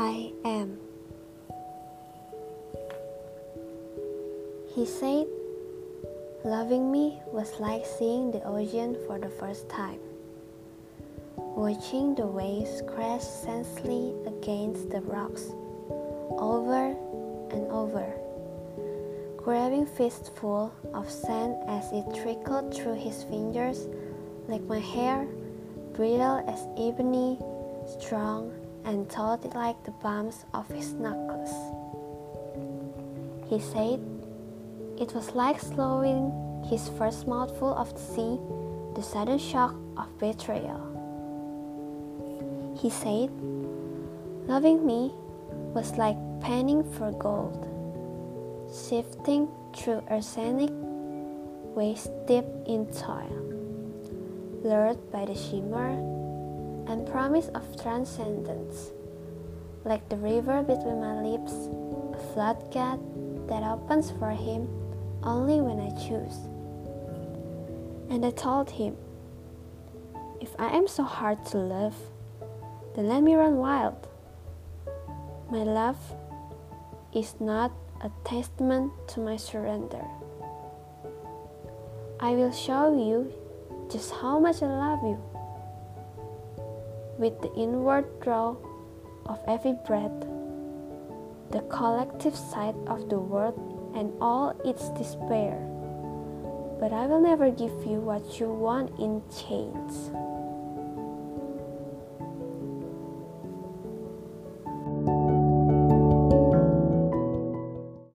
I am. He said, Loving me was like seeing the ocean for the first time, watching the waves crash senselessly against the rocks, over and over, grabbing fistful of sand as it trickled through his fingers like my hair, brittle as ebony, strong and taut like the bumps of his knuckles. He said, it was like swallowing his first mouthful of the sea, the sudden shock of betrayal. He said, Loving me was like panning for gold, sifting through arsenic, waist deep in toil, lured by the shimmer and promise of transcendence, like the river between my lips, a floodgate that opens for him only when I choose. And I told him, If I am so hard to love, then let me run wild. My love is not a testament to my surrender. I will show you just how much I love you. With the inward draw of every breath, the collective sight of the world and all its despair. But I will never give you what you want in chains.